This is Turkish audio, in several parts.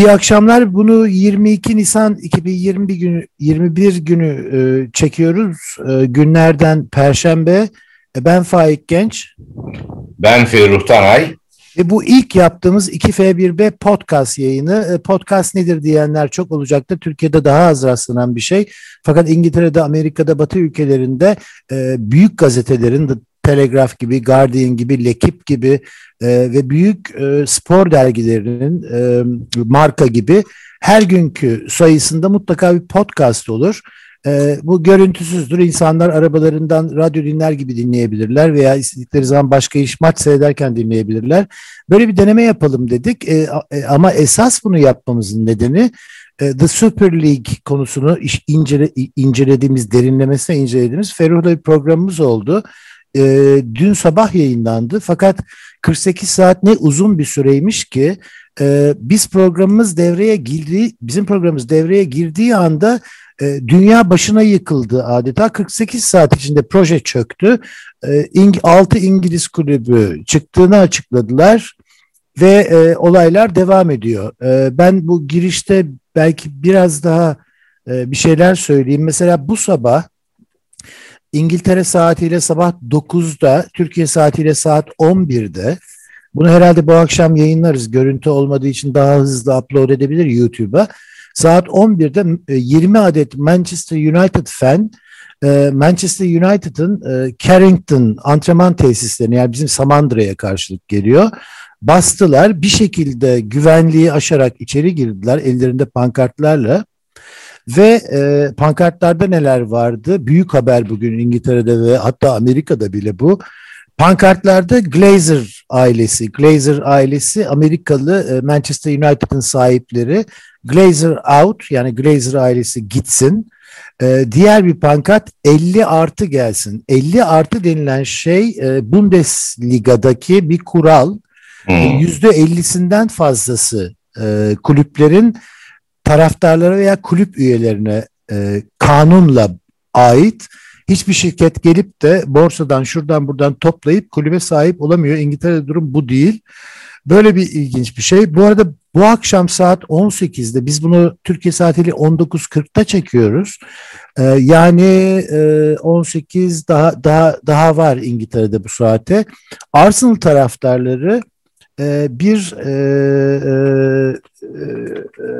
İyi akşamlar. Bunu 22 Nisan 2021 günü 21 günü e, çekiyoruz. E, günlerden Perşembe. E, ben Faik Genç. Ben Ferruh Tanay. Ve bu ilk yaptığımız 2F1B podcast yayını. E, podcast nedir diyenler çok olacaktır. Türkiye'de daha az rastlanan bir şey. Fakat İngiltere'de, Amerika'da, Batı ülkelerinde e, büyük gazetelerin Telegraph gibi, Guardian gibi, Lekip gibi e, ve büyük e, spor dergilerinin e, marka gibi her günkü sayısında mutlaka bir podcast olur. E, bu görüntüsüzdür. İnsanlar arabalarından radyo dinler gibi dinleyebilirler veya istedikleri zaman başka iş maç seyrederken dinleyebilirler. Böyle bir deneme yapalım dedik. E, e, ama esas bunu yapmamızın nedeni e, The Super League konusunu incele, incelediğimiz, derinlemesine incelediğimiz Ferruh'la bir programımız oldu e, dün sabah yayınlandı. Fakat 48 saat ne uzun bir süreymiş ki e, biz programımız devreye girdi, bizim programımız devreye girdiği anda e, dünya başına yıkıldı adeta. 48 saat içinde proje çöktü. E, İng 6 İngiliz kulübü çıktığını açıkladılar ve e, olaylar devam ediyor. E, ben bu girişte belki biraz daha e, bir şeyler söyleyeyim. Mesela bu sabah İngiltere saatiyle sabah 9'da, Türkiye saatiyle saat 11'de. Bunu herhalde bu akşam yayınlarız. Görüntü olmadığı için daha hızlı upload edebilir YouTube'a. Saat 11'de 20 e, adet Manchester United fan e, Manchester United'ın e, Carrington antrenman tesislerine yani bizim Samandıra'ya karşılık geliyor. Bastılar bir şekilde güvenliği aşarak içeri girdiler ellerinde pankartlarla ve e, pankartlarda neler vardı? Büyük haber bugün İngiltere'de ve hatta Amerika'da bile bu. Pankartlarda Glazer ailesi, Glazer ailesi Amerikalı e, Manchester United'ın sahipleri Glazer out yani Glazer ailesi gitsin. E, diğer bir pankart 50 artı gelsin. 50 artı denilen şey e, Bundesliga'daki bir kural. Yüzde 50'sinden fazlası e, kulüplerin taraftarlara veya kulüp üyelerine e, kanunla ait hiçbir şirket gelip de borsadan şuradan buradan toplayıp kulübe sahip olamıyor. İngiltere'de durum bu değil. Böyle bir ilginç bir şey. Bu arada bu akşam saat 18'de biz bunu Türkiye saatiyle 19.40'da çekiyoruz. Ee, yani e, 18 daha daha daha var İngiltere'de bu saate. Arsenal taraftarları e, bir e, e, e,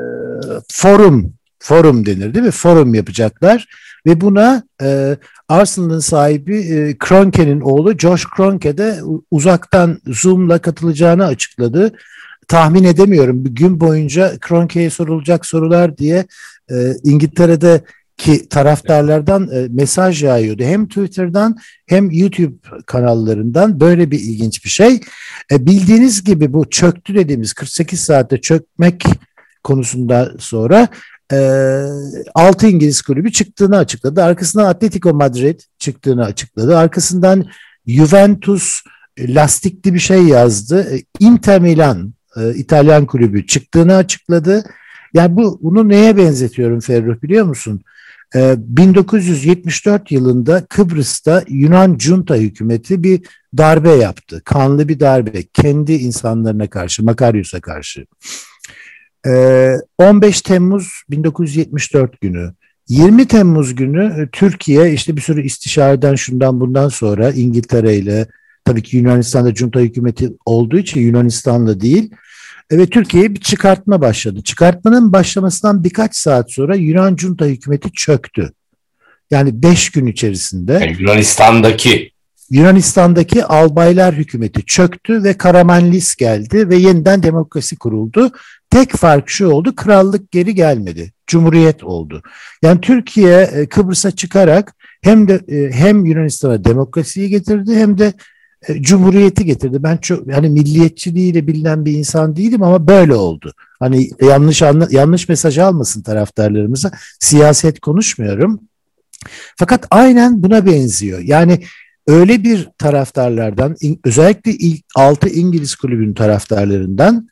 forum forum denir değil mi? Forum yapacaklar ve buna e, Arsenal'ın sahibi e, Kroenke'nin oğlu Josh Kroenke de uzaktan Zoom'la katılacağını açıkladı. Tahmin edemiyorum bir gün boyunca Kroenke'ye sorulacak sorular diye e, İngiltere'de ki taraftarlardan e, mesaj yağıyordu. Hem Twitter'dan hem YouTube kanallarından böyle bir ilginç bir şey. E, bildiğiniz gibi bu çöktü dediğimiz 48 saatte çökmek konusunda sonra e, 6 İngiliz kulübü çıktığını açıkladı. Arkasından Atletico Madrid çıktığını açıkladı. Arkasından Juventus e, lastikli bir şey yazdı. E, Inter Milan e, İtalyan kulübü çıktığını açıkladı. Yani bu bunu neye benzetiyorum Ferruh biliyor musun? 1974 yılında Kıbrıs'ta Yunan junta hükümeti bir darbe yaptı. Kanlı bir darbe kendi insanlarına karşı, Makaryos'a karşı. 15 Temmuz 1974 günü 20 Temmuz günü e, Türkiye işte bir sürü istişareden şundan bundan sonra İngiltere ile tabii ki Yunanistan'da junta hükümeti olduğu için Yunanistan'la değil ve Türkiye'ye bir çıkartma başladı. Çıkartmanın başlamasından birkaç saat sonra Yunan junta hükümeti çöktü. Yani beş gün içerisinde. Yani Yunanistan'daki. Yunanistan'daki albaylar hükümeti çöktü ve Karamanlis geldi ve yeniden demokrasi kuruldu. Tek fark şu oldu, krallık geri gelmedi. Cumhuriyet oldu. Yani Türkiye e, Kıbrıs'a çıkarak hem de e, hem Yunanistan'a demokrasiyi getirdi hem de e, cumhuriyeti getirdi. Ben çok hani milliyetçiliğiyle bilinen bir insan değilim ama böyle oldu. Hani yanlış anla, yanlış mesaj almasın taraftarlarımıza. Siyaset konuşmuyorum. Fakat aynen buna benziyor. Yani öyle bir taraftarlardan özellikle ilk 6 İngiliz kulübünün taraftarlarından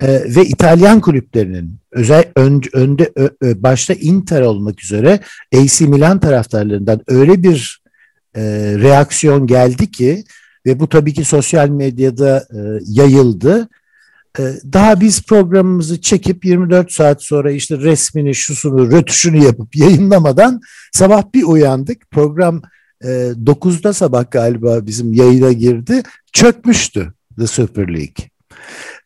e, ve İtalyan kulüplerinin özel ön, önde ö, ö, başta Inter olmak üzere AC Milan taraftarlarından öyle bir e, reaksiyon geldi ki ve bu tabii ki sosyal medyada e, yayıldı. Ee, daha biz programımızı çekip 24 saat sonra işte resmini, şusunu, rötuşunu yapıp yayınlamadan sabah bir uyandık. Program 9'da e, sabah galiba bizim yayına girdi. Çökmüştü The Super League.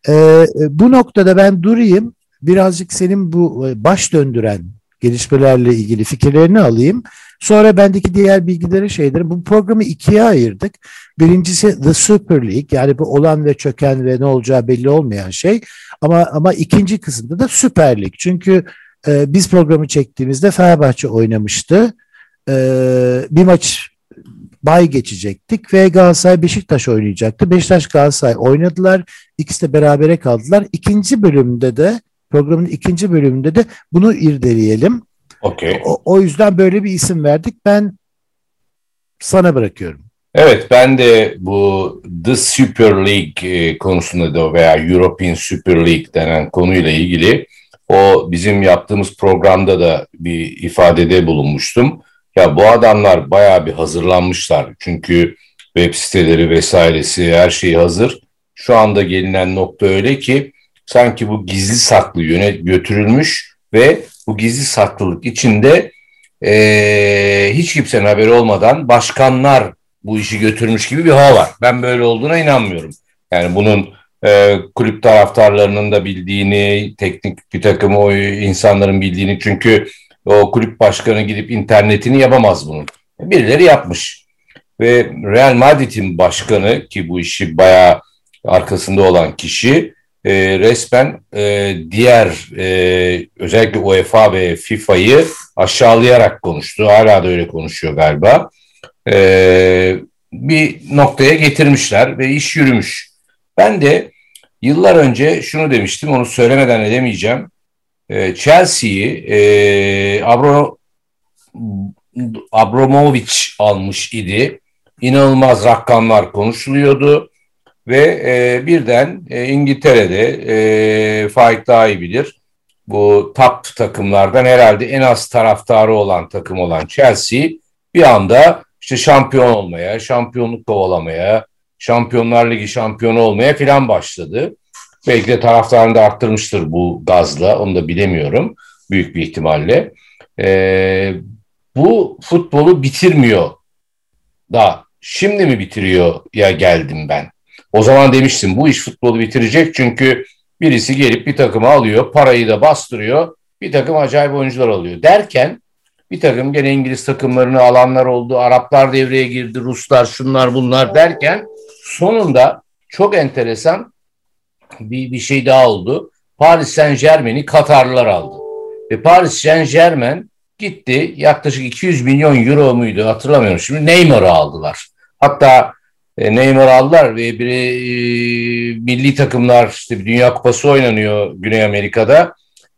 Ee, bu noktada ben durayım. Birazcık senin bu e, baş döndüren gelişmelerle ilgili fikirlerini alayım. Sonra bendeki diğer bilgileri şeyleri. Bu programı ikiye ayırdık. Birincisi The Super League yani bu olan ve çöken ve ne olacağı belli olmayan şey. Ama ama ikinci kısımda da Süper Lig. Çünkü e, biz programı çektiğimizde Fenerbahçe oynamıştı. E, bir maç bay geçecektik ve Galatasaray Beşiktaş oynayacaktı. Beşiktaş Galatasaray oynadılar. İkisi de berabere kaldılar. İkinci bölümde de programın ikinci bölümünde de bunu irdeleyelim. Okay. O, o yüzden böyle bir isim verdik. Ben sana bırakıyorum. Evet ben de bu The Super League e, konusunda da veya European Super League denen konuyla ilgili o bizim yaptığımız programda da bir ifadede bulunmuştum. Ya bu adamlar bayağı bir hazırlanmışlar. Çünkü web siteleri vesairesi her şey hazır. Şu anda gelinen nokta öyle ki sanki bu gizli saklı yöne götürülmüş ve bu gizli saklılık içinde e, hiç kimsenin haberi olmadan başkanlar bu işi götürmüş gibi bir hava var. Ben böyle olduğuna inanmıyorum. Yani bunun e, kulüp taraftarlarının da bildiğini, teknik bir takım o insanların bildiğini çünkü o kulüp başkanı gidip internetini yapamaz bunun. Birileri yapmış. Ve Real Madrid'in başkanı ki bu işi bayağı arkasında olan kişi e, resmen e, diğer e, özellikle UEFA ve FIFA'yı aşağılayarak konuştu. Hala da öyle konuşuyor galiba. E, bir noktaya getirmişler ve iş yürümüş. Ben de yıllar önce şunu demiştim, onu söylemeden edemeyeceğim. E, Chelsea'yi e, Abro, Abramovich almış idi. İnanılmaz rakamlar konuşuluyordu ve e, birden e, İngiltere'de e, Faik daha iyi bilir. Bu top takımlardan herhalde en az taraftarı olan takım olan Chelsea bir anda işte şampiyon olmaya, şampiyonluk kovalamaya, Şampiyonlar Ligi şampiyonu olmaya filan başladı. Belki de taraftarını da arttırmıştır bu gazla, onu da bilemiyorum büyük bir ihtimalle. Ee, bu futbolu bitirmiyor da şimdi mi bitiriyor ya geldim ben. O zaman demiştim bu iş futbolu bitirecek çünkü birisi gelip bir takımı alıyor, parayı da bastırıyor, bir takım acayip oyuncular alıyor derken bir takım gene İngiliz takımlarını alanlar oldu, Araplar devreye girdi, Ruslar, şunlar bunlar derken sonunda çok enteresan bir, bir şey daha oldu. Paris Saint Germain'i Katarlılar aldı. Ve Paris Saint Germain gitti yaklaşık 200 milyon euro muydu hatırlamıyorum şimdi Neymar'ı aldılar. Hatta Neymar aldılar ve bir e, milli takımlar işte bir Dünya Kupası oynanıyor Güney Amerika'da.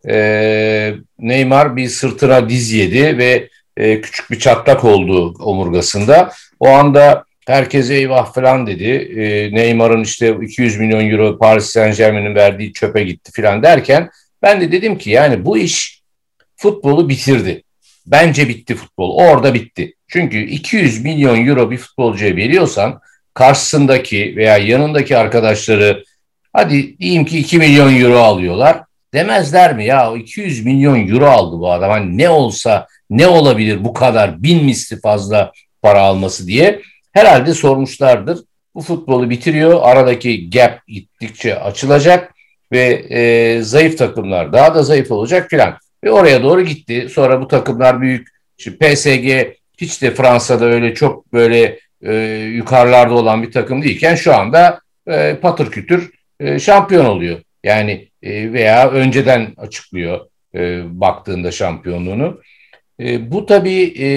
E, Neymar bir sırtına diz yedi ve e, küçük bir çatlak oldu omurgasında. O anda herkese eyvah falan dedi. E, Neymar'ın işte 200 milyon euro Paris Saint Germain'in verdiği çöpe gitti falan derken ben de dedim ki yani bu iş futbolu bitirdi. Bence bitti futbol. Orada bitti. Çünkü 200 milyon euro bir futbolcuya veriyorsan karşısındaki veya yanındaki arkadaşları hadi diyeyim ki 2 milyon euro alıyorlar. Demezler mi ya 200 milyon euro aldı bu adam. Hani ne olsa ne olabilir bu kadar bin misli fazla para alması diye herhalde sormuşlardır. Bu futbolu bitiriyor. Aradaki gap gittikçe açılacak ve e, zayıf takımlar daha da zayıf olacak filan. Ve oraya doğru gitti. Sonra bu takımlar büyük. Şimdi PSG hiç de Fransa'da öyle çok böyle e, yukarılarda olan bir takım değilken şu anda e, patır kütür e, şampiyon oluyor. Yani e, veya önceden açıklıyor e, baktığında şampiyonluğunu. E, bu tabii e,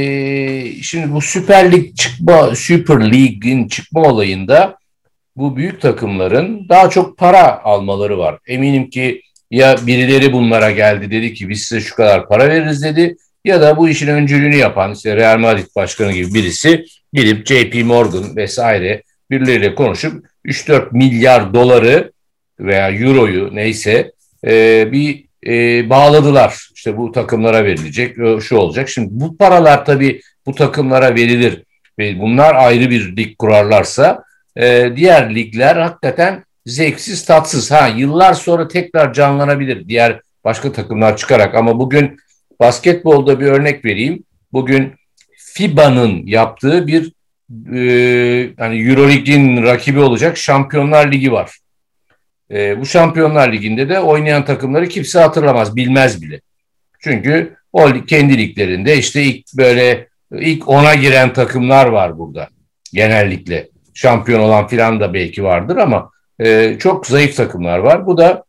şimdi bu Süper Lig çıkma, Süper Lig'in çıkma olayında bu büyük takımların daha çok para almaları var. Eminim ki ya birileri bunlara geldi dedi ki biz size şu kadar para veririz dedi ya da bu işin öncülüğünü yapan işte Real Madrid başkanı gibi birisi gidip JP Morgan vesaire birileriyle konuşup 3-4 milyar doları veya euroyu neyse e, bir e, bağladılar. İşte bu takımlara verilecek, şu olacak. Şimdi bu paralar tabii bu takımlara verilir ve bunlar ayrı bir lig kurarlarsa e, diğer ligler hakikaten zevksiz, tatsız. Ha yıllar sonra tekrar canlanabilir diğer başka takımlar çıkarak ama bugün basketbolda bir örnek vereyim. Bugün FIBA'nın yaptığı bir e, hani Euroleague'in rakibi olacak Şampiyonlar Ligi var. E, bu Şampiyonlar Ligi'nde de oynayan takımları kimse hatırlamaz, bilmez bile. Çünkü o kendi liglerinde işte ilk böyle ilk ona giren takımlar var burada genellikle. Şampiyon olan filan da belki vardır ama e, çok zayıf takımlar var. Bu da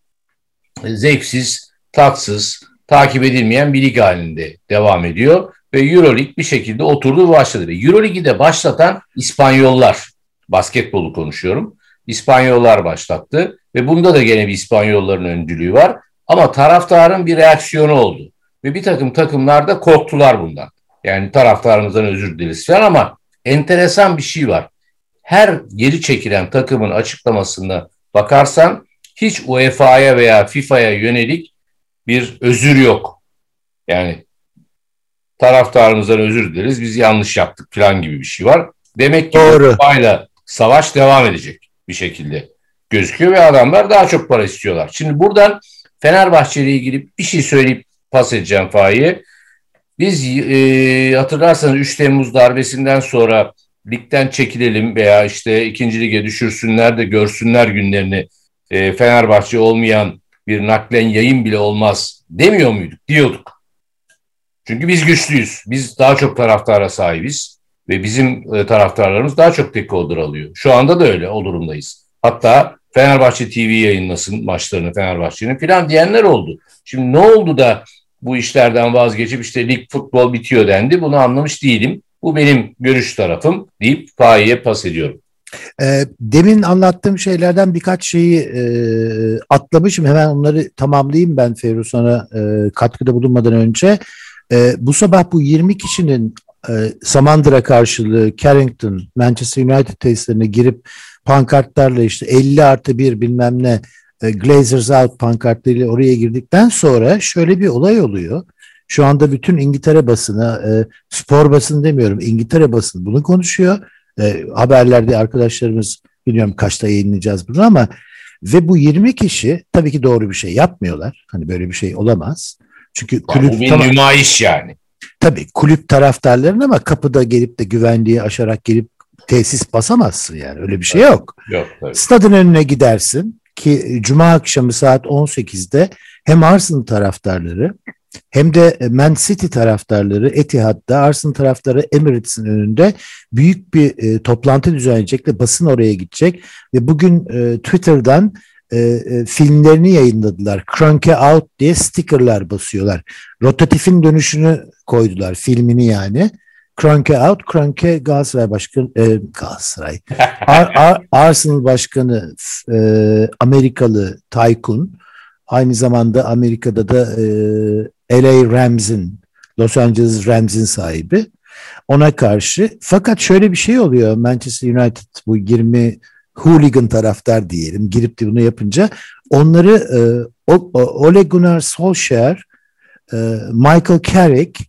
zevksiz, tatsız, takip edilmeyen bir lig halinde devam ediyor. Ve Euroleague bir şekilde oturdu ve başladı. Ve Euroleague'i de başlatan İspanyollar, basketbolu konuşuyorum. İspanyollar başlattı ve bunda da gene bir İspanyolların öncülüğü var. Ama taraftarın bir reaksiyonu oldu. Ve bir takım takımlar da korktular bundan. Yani taraftarımızdan özür dileriz falan ama enteresan bir şey var. Her geri çekilen takımın açıklamasına bakarsan hiç UEFA'ya veya FIFA'ya yönelik bir özür yok. Yani taraftarımızdan özür dileriz biz yanlış yaptık falan gibi bir şey var. Demek ki UEFA'yla savaş devam edecek bir şekilde gözüküyor ve adamlar daha çok para istiyorlar. Şimdi buradan Fenerbahçe ile ilgili bir şey söyleyip pas edeceğim Fahiye. Biz e, hatırlarsanız 3 Temmuz darbesinden sonra ligden çekilelim veya işte ikinci lige düşürsünler de görsünler günlerini e, Fenerbahçe olmayan bir naklen yayın bile olmaz demiyor muyduk? Diyorduk. Çünkü biz güçlüyüz. Biz daha çok taraftara sahibiz ve bizim e, taraftarlarımız daha çok dekoder alıyor. Şu anda da öyle o durumdayız. Hatta Fenerbahçe TV yayınlasın maçlarını Fenerbahçe'nin falan diyenler oldu. Şimdi ne oldu da bu işlerden vazgeçip işte lig futbol bitiyor dendi. Bunu anlamış değilim. Bu benim görüş tarafım deyip Fahiye pas ediyorum. E, demin anlattığım şeylerden birkaç şeyi e, atlamışım. Hemen onları tamamlayayım ben Ferru sana e, katkıda bulunmadan önce. E, bu sabah bu 20 kişinin Samandıra karşılığı Carrington, Manchester United tesislerine girip pankartlarla işte 50 artı 1 bilmem ne Glazers out pankartlarıyla oraya girdikten sonra şöyle bir olay oluyor. Şu anda bütün İngiltere basını, spor basını demiyorum, İngiltere basını bunu konuşuyor. E, haberlerde arkadaşlarımız bilmiyorum kaçta yayınlayacağız bunu ama ve bu 20 kişi tabii ki doğru bir şey yapmıyorlar. Hani böyle bir şey olamaz. Çünkü kulüp yani tamam, nümayiş yani. Tabii kulüp taraftarların ama kapıda gelip de güvenliği aşarak gelip tesis basamazsın yani öyle bir şey yok. Yok tabii. Stadın önüne gidersin ki cuma akşamı saat 18'de hem Arsenal taraftarları hem de Man City taraftarları Etihad'da, Arsenal taraftarı Emirates'in önünde büyük bir e, toplantı düzenleyecek ve basın oraya gidecek ve bugün e, Twitter'dan e, e, filmlerini yayınladılar. Cranke Out diye stickerlar basıyorlar. Rotatifin dönüşünü koydular filmini yani. Cranke Out, Cranke Galatasaray Başkanı, e, Galatasaray, Ar, Ar, Arsenal Başkanı e, Amerikalı Tycoon, aynı zamanda Amerika'da da e, LA Rams'in, Los Angeles Rams'in sahibi. Ona karşı. Fakat şöyle bir şey oluyor Manchester United bu 20 hooligan taraftar diyelim girip de bunu yapınca onları e, Ole Gunnar Solskjaer, e, Michael Carrick,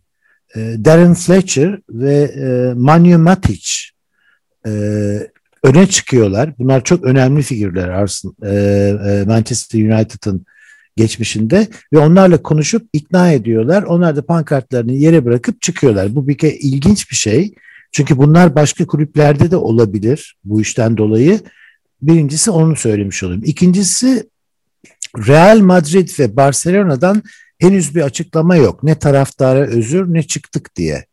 e, Darren Fletcher ve e, Manu Matic e, öne çıkıyorlar. Bunlar çok önemli figürler Arsenal, e, e, Manchester United'ın geçmişinde ve onlarla konuşup ikna ediyorlar. Onlar da pankartlarını yere bırakıp çıkıyorlar. Bu bir ilginç bir şey. Çünkü bunlar başka kulüplerde de olabilir bu işten dolayı. Birincisi onu söylemiş olayım. İkincisi Real Madrid ve Barcelona'dan henüz bir açıklama yok. Ne taraftara özür ne çıktık diye.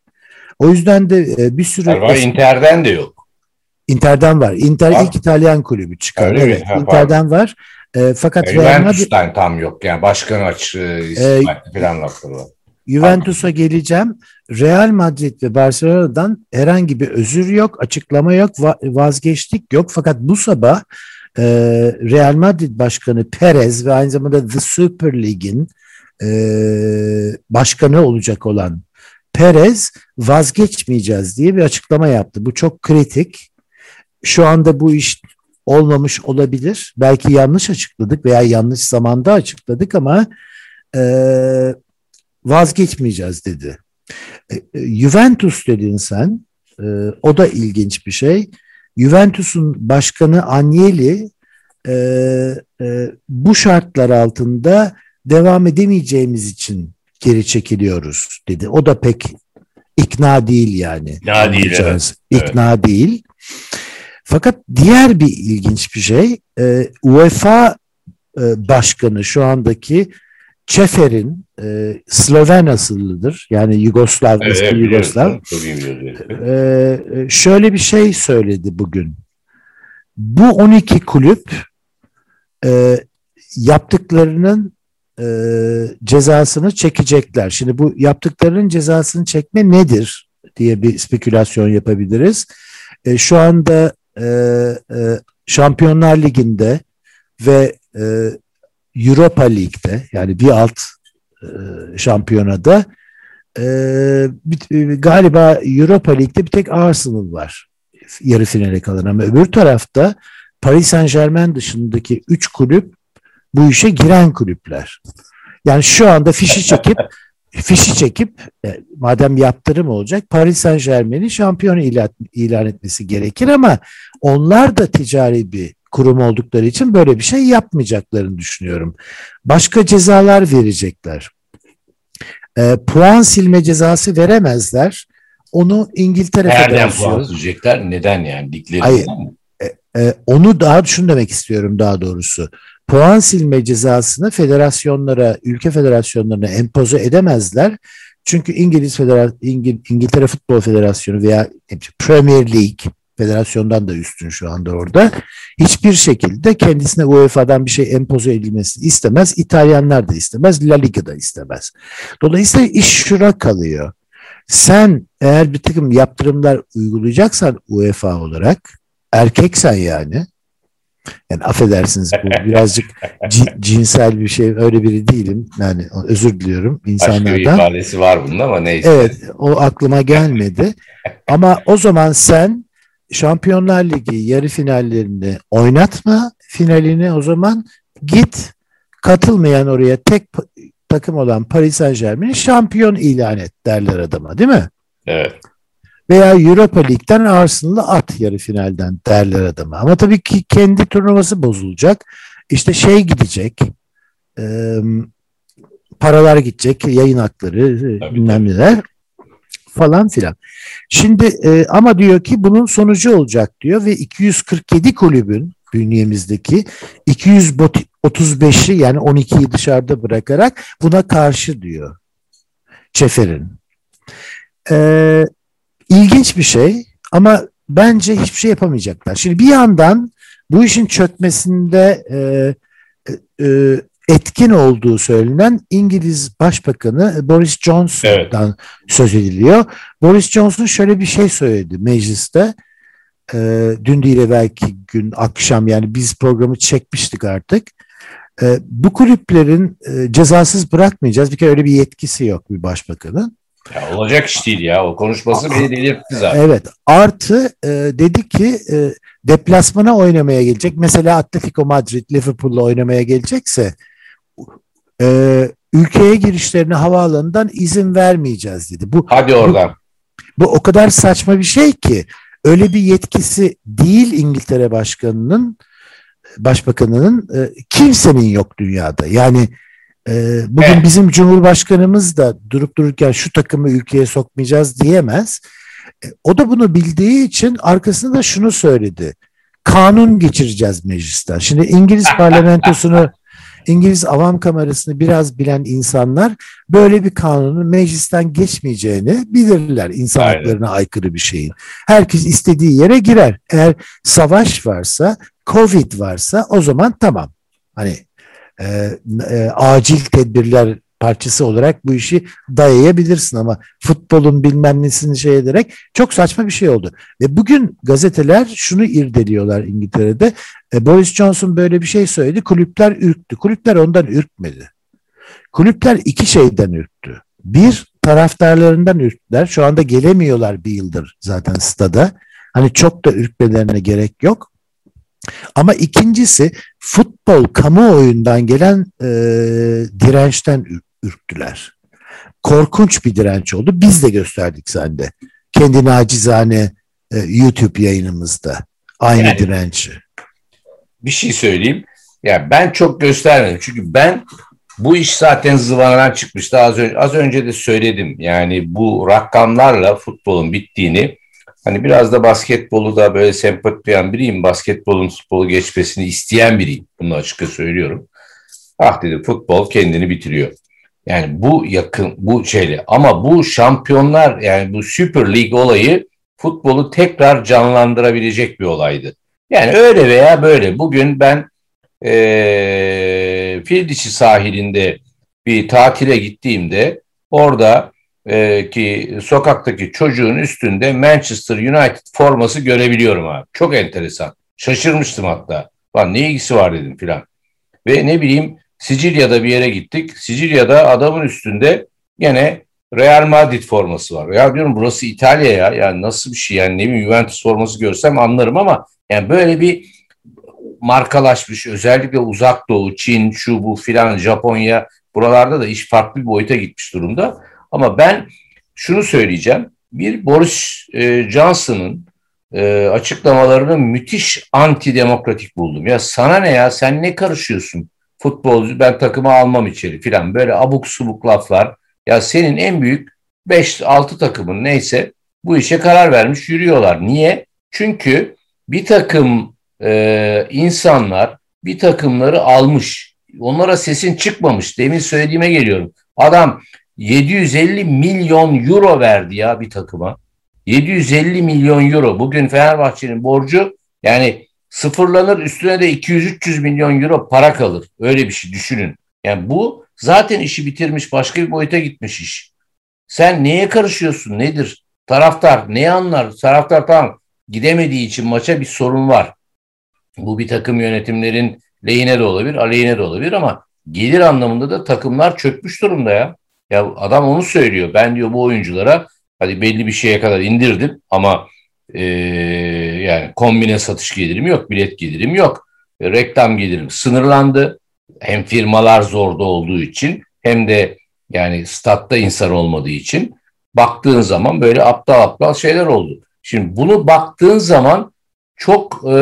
O yüzden de e, bir sürü... Var, eski... Inter'den de yok. Inter'den var. Inter var. ilk İtalyan kulübü çıkar. Öyle evet, mi? Inter'den var. E, fakat e, Real Madrid... tam yok yani başkan açığı e, falan lafları var. Juventus'a geleceğim. Real Madrid ve Barcelona'dan herhangi bir özür yok, açıklama yok, vazgeçtik yok. Fakat bu sabah e, Real Madrid Başkanı Perez ve aynı zamanda The Super League'in e, başkanı olacak olan Perez vazgeçmeyeceğiz diye bir açıklama yaptı. Bu çok kritik. Şu anda bu iş olmamış olabilir. Belki yanlış açıkladık veya yanlış zamanda açıkladık ama e, vazgeçmeyeceğiz dedi. E, e, Juventus dedin sen. E, o da ilginç bir şey. Juventus'un başkanı Agnelli e, e, bu şartlar altında devam edemeyeceğimiz için geri çekiliyoruz dedi. O da pek ikna değil yani. İkna değil. Evet. İkna evet. değil. Fakat diğer bir ilginç bir şey e, UEFA e, başkanı şu andaki Çefer'in e, Sloven asıllıdır. Yani Yugoslav, evet, eski Yugoslav. E, e, şöyle bir şey söyledi bugün. Bu 12 kulüp e, yaptıklarının e, cezasını çekecekler. Şimdi bu yaptıklarının cezasını çekme nedir diye bir spekülasyon yapabiliriz. E, şu anda e, e, Şampiyonlar Ligi'nde ve e, Europa League'de yani bir alt e, şampiyonada e, bir, galiba Europa League'de bir tek Arsenal var yarı finale kalan ama öbür tarafta Paris Saint Germain dışındaki üç kulüp bu işe giren kulüpler. Yani şu anda fişi çekip fişi çekip e, madem yaptırım olacak Paris Saint Germain'i şampiyon ilan, ilan etmesi gerekir ama onlar da ticari bir kurum oldukları için böyle bir şey yapmayacaklarını düşünüyorum. Başka cezalar verecekler. E, puan silme cezası veremezler. Onu İngiltere Nereden puan silecekler? Neden yani? Ligleri Hayır. E, e, onu daha şunu demek istiyorum daha doğrusu. Puan silme cezasını federasyonlara, ülke federasyonlarına empoze edemezler. Çünkü İngiliz Federa İngil İngiltere Futbol Federasyonu veya Premier League federasyondan da üstün şu anda orada. Hiçbir şekilde kendisine UEFA'dan bir şey empoze edilmesini istemez. İtalyanlar da istemez. La Liga da istemez. Dolayısıyla iş şura kalıyor. Sen eğer bir takım yaptırımlar uygulayacaksan UEFA olarak erkeksen yani yani affedersiniz bu birazcık cinsel bir şey öyle biri değilim. Yani özür diliyorum insanlardan. Başka bir ifadesi var bunun ama neyse. Evet o aklıma gelmedi. ama o zaman sen Şampiyonlar Ligi yarı finallerini oynatma finalini o zaman git katılmayan oraya tek takım olan Paris Saint Germain'i şampiyon ilan et derler adama değil mi? Evet. Veya Europa League'den Arsenal'ı at yarı finalden derler adama. Ama tabii ki kendi turnuvası bozulacak. İşte şey gidecek. E, paralar gidecek. Yayın hakları tabii, bilmem neler falan filan. Şimdi e, ama diyor ki bunun sonucu olacak diyor ve 247 kulübün bünyemizdeki 235'i yani 12'yi dışarıda bırakarak buna karşı diyor Çefer'in. Ee, ilginç bir şey ama bence hiçbir şey yapamayacaklar. Şimdi bir yandan bu işin çökmesinde e, e, etkin olduğu söylenen İngiliz Başbakanı Boris Johnson'dan evet. söz ediliyor. Boris Johnson şöyle bir şey söyledi mecliste. E, dün değil belki gün akşam yani biz programı çekmiştik artık. E, bu kulüplerin e, cezasız bırakmayacağız. Bir kere öyle bir yetkisi yok bir başbakanın. Ya olacak iş değil ya. O konuşması beni delirtti zaten. Evet. Artı e, dedi ki e, deplasmana oynamaya gelecek. Mesela Atletico Madrid Liverpool'la oynamaya gelecekse e, ülkeye girişlerine havaalanından izin vermeyeceğiz dedi. Bu, Hadi oradan. Bu, bu o kadar saçma bir şey ki öyle bir yetkisi değil İngiltere Başkanı'nın Başbakanı'nın e, kimsenin yok dünyada. Yani e, bugün evet. bizim Cumhurbaşkanımız da durup dururken şu takımı ülkeye sokmayacağız diyemez. E, o da bunu bildiği için arkasında da şunu söyledi. Kanun geçireceğiz meclisten. Şimdi İngiliz parlamentosunu İngiliz avam kamerasını biraz bilen insanlar böyle bir kanunun meclisten geçmeyeceğini bilirler insan Aynen. haklarına aykırı bir şeyin. Herkes istediği yere girer. Eğer savaş varsa, Covid varsa o zaman tamam. Hani e, e, acil tedbirler parçası olarak bu işi dayayabilirsin ama futbolun bilmem nesini şey ederek çok saçma bir şey oldu. Ve bugün gazeteler şunu irdeliyorlar İngiltere'de. E, Boris Johnson böyle bir şey söyledi. Kulüpler ürktü. Kulüpler ondan ürkmedi. Kulüpler iki şeyden ürktü. Bir taraftarlarından ürktüler. Şu anda gelemiyorlar bir yıldır zaten stada. Hani çok da ürkmelerine gerek yok. Ama ikincisi futbol kamuoyundan gelen e, dirençten ürktüler. Korkunç bir direnç oldu. Biz de gösterdik sende. Kendi nacizane e, YouTube yayınımızda. Aynı yani, direnci. bir şey söyleyeyim. Ya ben çok göstermedim. Çünkü ben bu iş zaten zıvanadan çıkmıştı. Az önce, az önce de söyledim. Yani bu rakamlarla futbolun bittiğini hani biraz da basketbolu da böyle sempati duyan biriyim. Basketbolun futbolu geçmesini isteyen biriyim. Bunu açıkça söylüyorum. Ah dedi futbol kendini bitiriyor. Yani bu yakın bu şeyle ama bu şampiyonlar yani bu Süper Lig olayı futbolu tekrar canlandırabilecek bir olaydı. Yani öyle veya böyle. Bugün ben e, Fildişi sahilinde bir tatile gittiğimde orada e, ki sokaktaki çocuğun üstünde Manchester United forması görebiliyorum abi. Çok enteresan. Şaşırmıştım hatta. Lan ne ilgisi var dedim filan. Ve ne bileyim Sicilya'da bir yere gittik. Sicilya'da adamın üstünde gene Real Madrid forması var. Ya diyorum burası İtalya ya. Yani nasıl bir şey yani ne bileyim Juventus forması görsem anlarım ama yani böyle bir markalaşmış özellikle uzak doğu, Çin, şu bu filan Japonya buralarda da iş farklı bir boyuta gitmiş durumda. Ama ben şunu söyleyeceğim. Bir Boris e, Johnson'ın e, açıklamalarını müthiş antidemokratik buldum. Ya sana ne ya sen ne karışıyorsun? Futbolcu ben takımı almam içeri filan böyle abuk subuk laflar. Ya senin en büyük 5-6 takımın neyse bu işe karar vermiş yürüyorlar. Niye? Çünkü bir takım e, insanlar bir takımları almış. Onlara sesin çıkmamış. Demin söylediğime geliyorum. Adam 750 milyon euro verdi ya bir takıma. 750 milyon euro. Bugün Fenerbahçe'nin borcu yani sıfırlanır üstüne de 200-300 milyon euro para kalır. Öyle bir şey düşünün. Yani bu zaten işi bitirmiş başka bir boyuta gitmiş iş. Sen neye karışıyorsun nedir? Taraftar ne anlar? Taraftar tamam gidemediği için maça bir sorun var. Bu bir takım yönetimlerin lehine de olabilir, aleyhine de olabilir ama gelir anlamında da takımlar çökmüş durumda ya. Ya adam onu söylüyor. Ben diyor bu oyunculara hadi belli bir şeye kadar indirdim ama e, yani kombine satış gelirim yok, bilet gelirim yok. E, reklam gelirim sınırlandı. Hem firmalar zorda olduğu için hem de yani statta insan olmadığı için baktığın zaman böyle aptal aptal şeyler oldu. Şimdi bunu baktığın zaman çok e,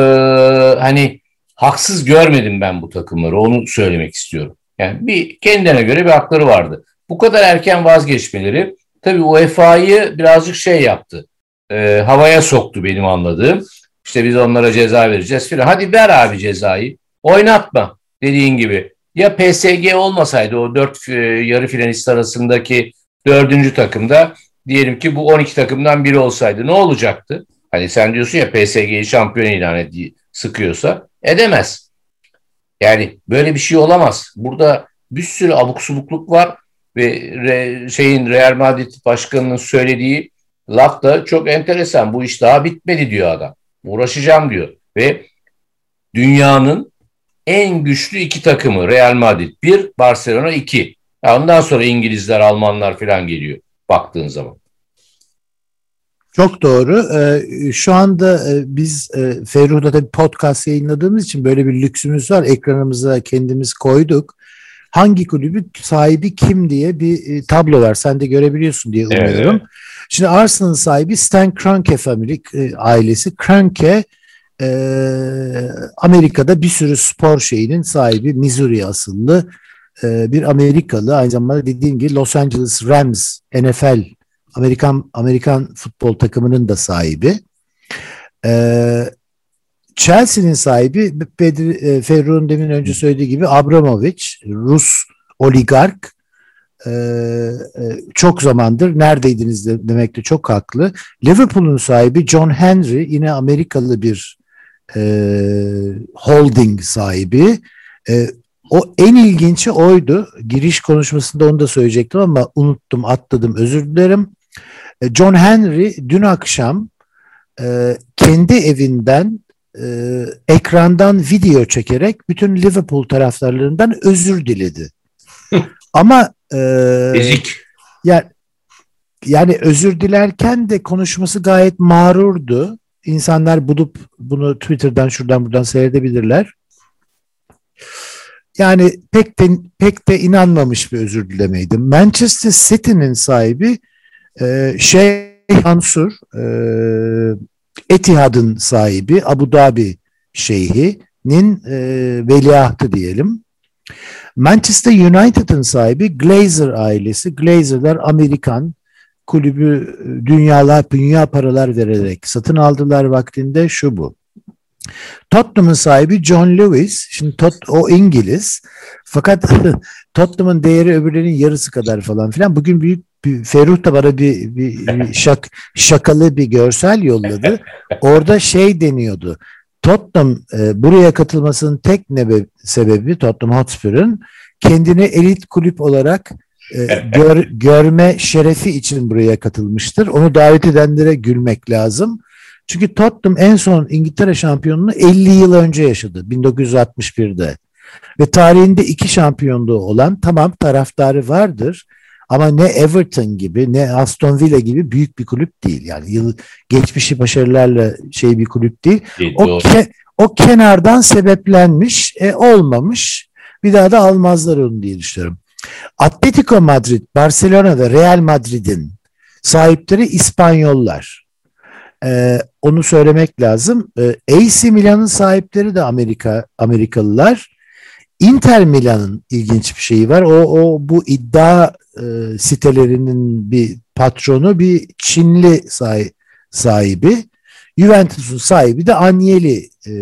hani haksız görmedim ben bu takımları onu söylemek istiyorum. Yani bir kendine göre bir hakları vardı. Bu kadar erken vazgeçmeleri tabii UEFA'yı birazcık şey yaptı. E, havaya soktu benim anladığım. İşte biz onlara ceza vereceğiz filan. Hadi ver abi cezayı. Oynatma dediğin gibi. Ya PSG olmasaydı o dört e, yarı finalist arasındaki dördüncü takımda diyelim ki bu 12 takımdan biri olsaydı ne olacaktı? Hani sen diyorsun ya PSG'yi şampiyon ilan et, sıkıyorsa edemez. Yani böyle bir şey olamaz. Burada bir sürü abuk subukluk var ve re, şeyin Real Madrid başkanının söylediği laf da çok enteresan. Bu iş daha bitmedi diyor adam. Uğraşacağım diyor. Ve dünyanın en güçlü iki takımı Real Madrid. Bir, Barcelona iki. Ondan sonra İngilizler, Almanlar falan geliyor baktığın zaman. Çok doğru. Ee, şu anda e, biz e, Ferruh'da da bir podcast yayınladığımız için böyle bir lüksümüz var. Ekranımıza kendimiz koyduk. Hangi kulübü sahibi kim diye bir e, tablo var. Sen de görebiliyorsun diye umuyorum. Evet. Şimdi Arsenal'ın sahibi Stan Kroenke family, ailesi. Kroenke Amerika'da bir sürü spor şeyinin sahibi. Missouri asıllı bir Amerikalı. Aynı zamanda dediğim gibi Los Angeles Rams NFL Amerikan Amerikan futbol takımının da sahibi. Ee, Chelsea'nin sahibi Bedri, e, Ferruh'un demin önce söylediği gibi Abramovich, Rus oligark. Ee, çok zamandır neredeydiniz de, demekte çok haklı. Liverpool'un sahibi John Henry yine Amerikalı bir e, holding sahibi. E, o en ilginci oydu. Giriş konuşmasında onu da söyleyecektim ama unuttum, atladım. Özür dilerim. E, John Henry dün akşam e, kendi evinden e, ekrandan video çekerek bütün Liverpool taraftarlarından özür diledi. Ama e, Ezik. Yani, yani özür dilerken de konuşması gayet mağrurdu. İnsanlar bulup bunu Twitter'dan şuradan buradan seyredebilirler. Yani pek de, pek de inanmamış bir özür dilemeydi. Manchester City'nin sahibi e, Şeyh Mansur e, Etihad'ın sahibi Abu Dhabi şeyhi nin e, veliahtı diyelim. Manchester United'ın sahibi Glazer ailesi. Glazer'lar Amerikan kulübü dünyalar dünya paralar vererek satın aldılar vaktinde şu bu. Tottenham'ın sahibi John Lewis. Şimdi Tot, o İngiliz. Fakat Tottenham'ın değeri öbürlerinin yarısı kadar falan filan. Bugün büyük Ferruh da bana bir, bir, bir şak, şakalı bir görsel yolladı. Orada şey deniyordu. Tottenham e, buraya katılmasının tek nebe, sebebi Tottenham Hotspur'un kendini elit kulüp olarak e, gör, görme şerefi için buraya katılmıştır. Onu davet edenlere gülmek lazım. Çünkü Tottenham en son İngiltere şampiyonluğunu 50 yıl önce yaşadı. 1961'de. Ve tarihinde iki şampiyonluğu olan tamam taraftarı vardır. Ama ne Everton gibi ne Aston Villa gibi büyük bir kulüp değil. Yani yıl geçmişi başarılarla şey bir kulüp değil. değil o, ke, o kenardan sebeplenmiş, e, olmamış. Bir daha da almazlar onu diye düşünüyorum. Atletico Madrid, Barcelona ve Real Madrid'in sahipleri İspanyollar. Ee, onu söylemek lazım. Ee, AC Milan'ın sahipleri de Amerika Amerikalılar. Inter Milan'ın ilginç bir şeyi var. O, o bu iddia e, sitelerinin bir patronu bir Çinli sahi, sahibi. Juventus'un sahibi de Agnelli e,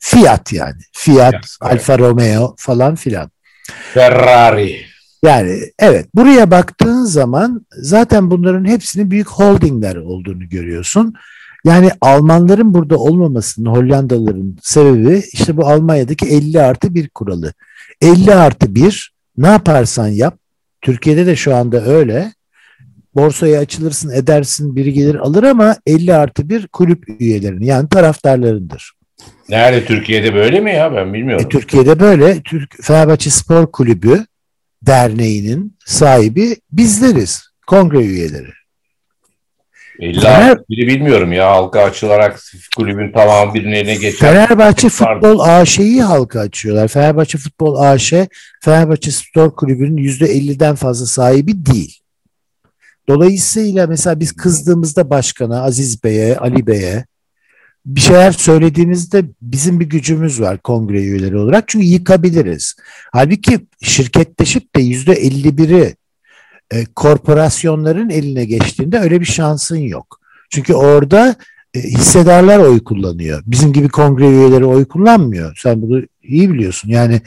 Fiat yani. Fiat, evet. Alfa Romeo falan filan. Ferrari. Yani evet buraya baktığın zaman zaten bunların hepsinin büyük holdingler olduğunu görüyorsun. Yani Almanların burada olmamasının Hollandalıların sebebi işte bu Almanya'daki 50 artı 1 kuralı. 50 artı 1 ne yaparsan yap. Türkiye'de de şu anda öyle. Borsaya açılırsın edersin biri gelir alır ama 50 artı 1 kulüp üyelerinin yani taraftarlarındır. Nerede Türkiye'de böyle mi ya ben bilmiyorum. E, Türkiye'de böyle. Türk Fenerbahçe Spor Kulübü Derneği'nin sahibi bizleriz. Kongre üyeleri. İlla Fener, biri bilmiyorum ya halka açılarak kulübün tamamı birinin eline geçer. Fenerbahçe Futbol AŞ'yi halka açıyorlar. Fenerbahçe Futbol AŞ, Fenerbahçe Spor Kulübü'nün %50'den fazla sahibi değil. Dolayısıyla mesela biz kızdığımızda başkana, Aziz Bey'e, Ali Bey'e bir şeyler söylediğimizde bizim bir gücümüz var kongre üyeleri olarak. Çünkü yıkabiliriz. Halbuki şirketleşip de %51'i e, korporasyonların eline geçtiğinde öyle bir şansın yok. Çünkü orada e, hissedarlar oy kullanıyor. Bizim gibi kongre üyeleri oy kullanmıyor. Sen bunu iyi biliyorsun. Yani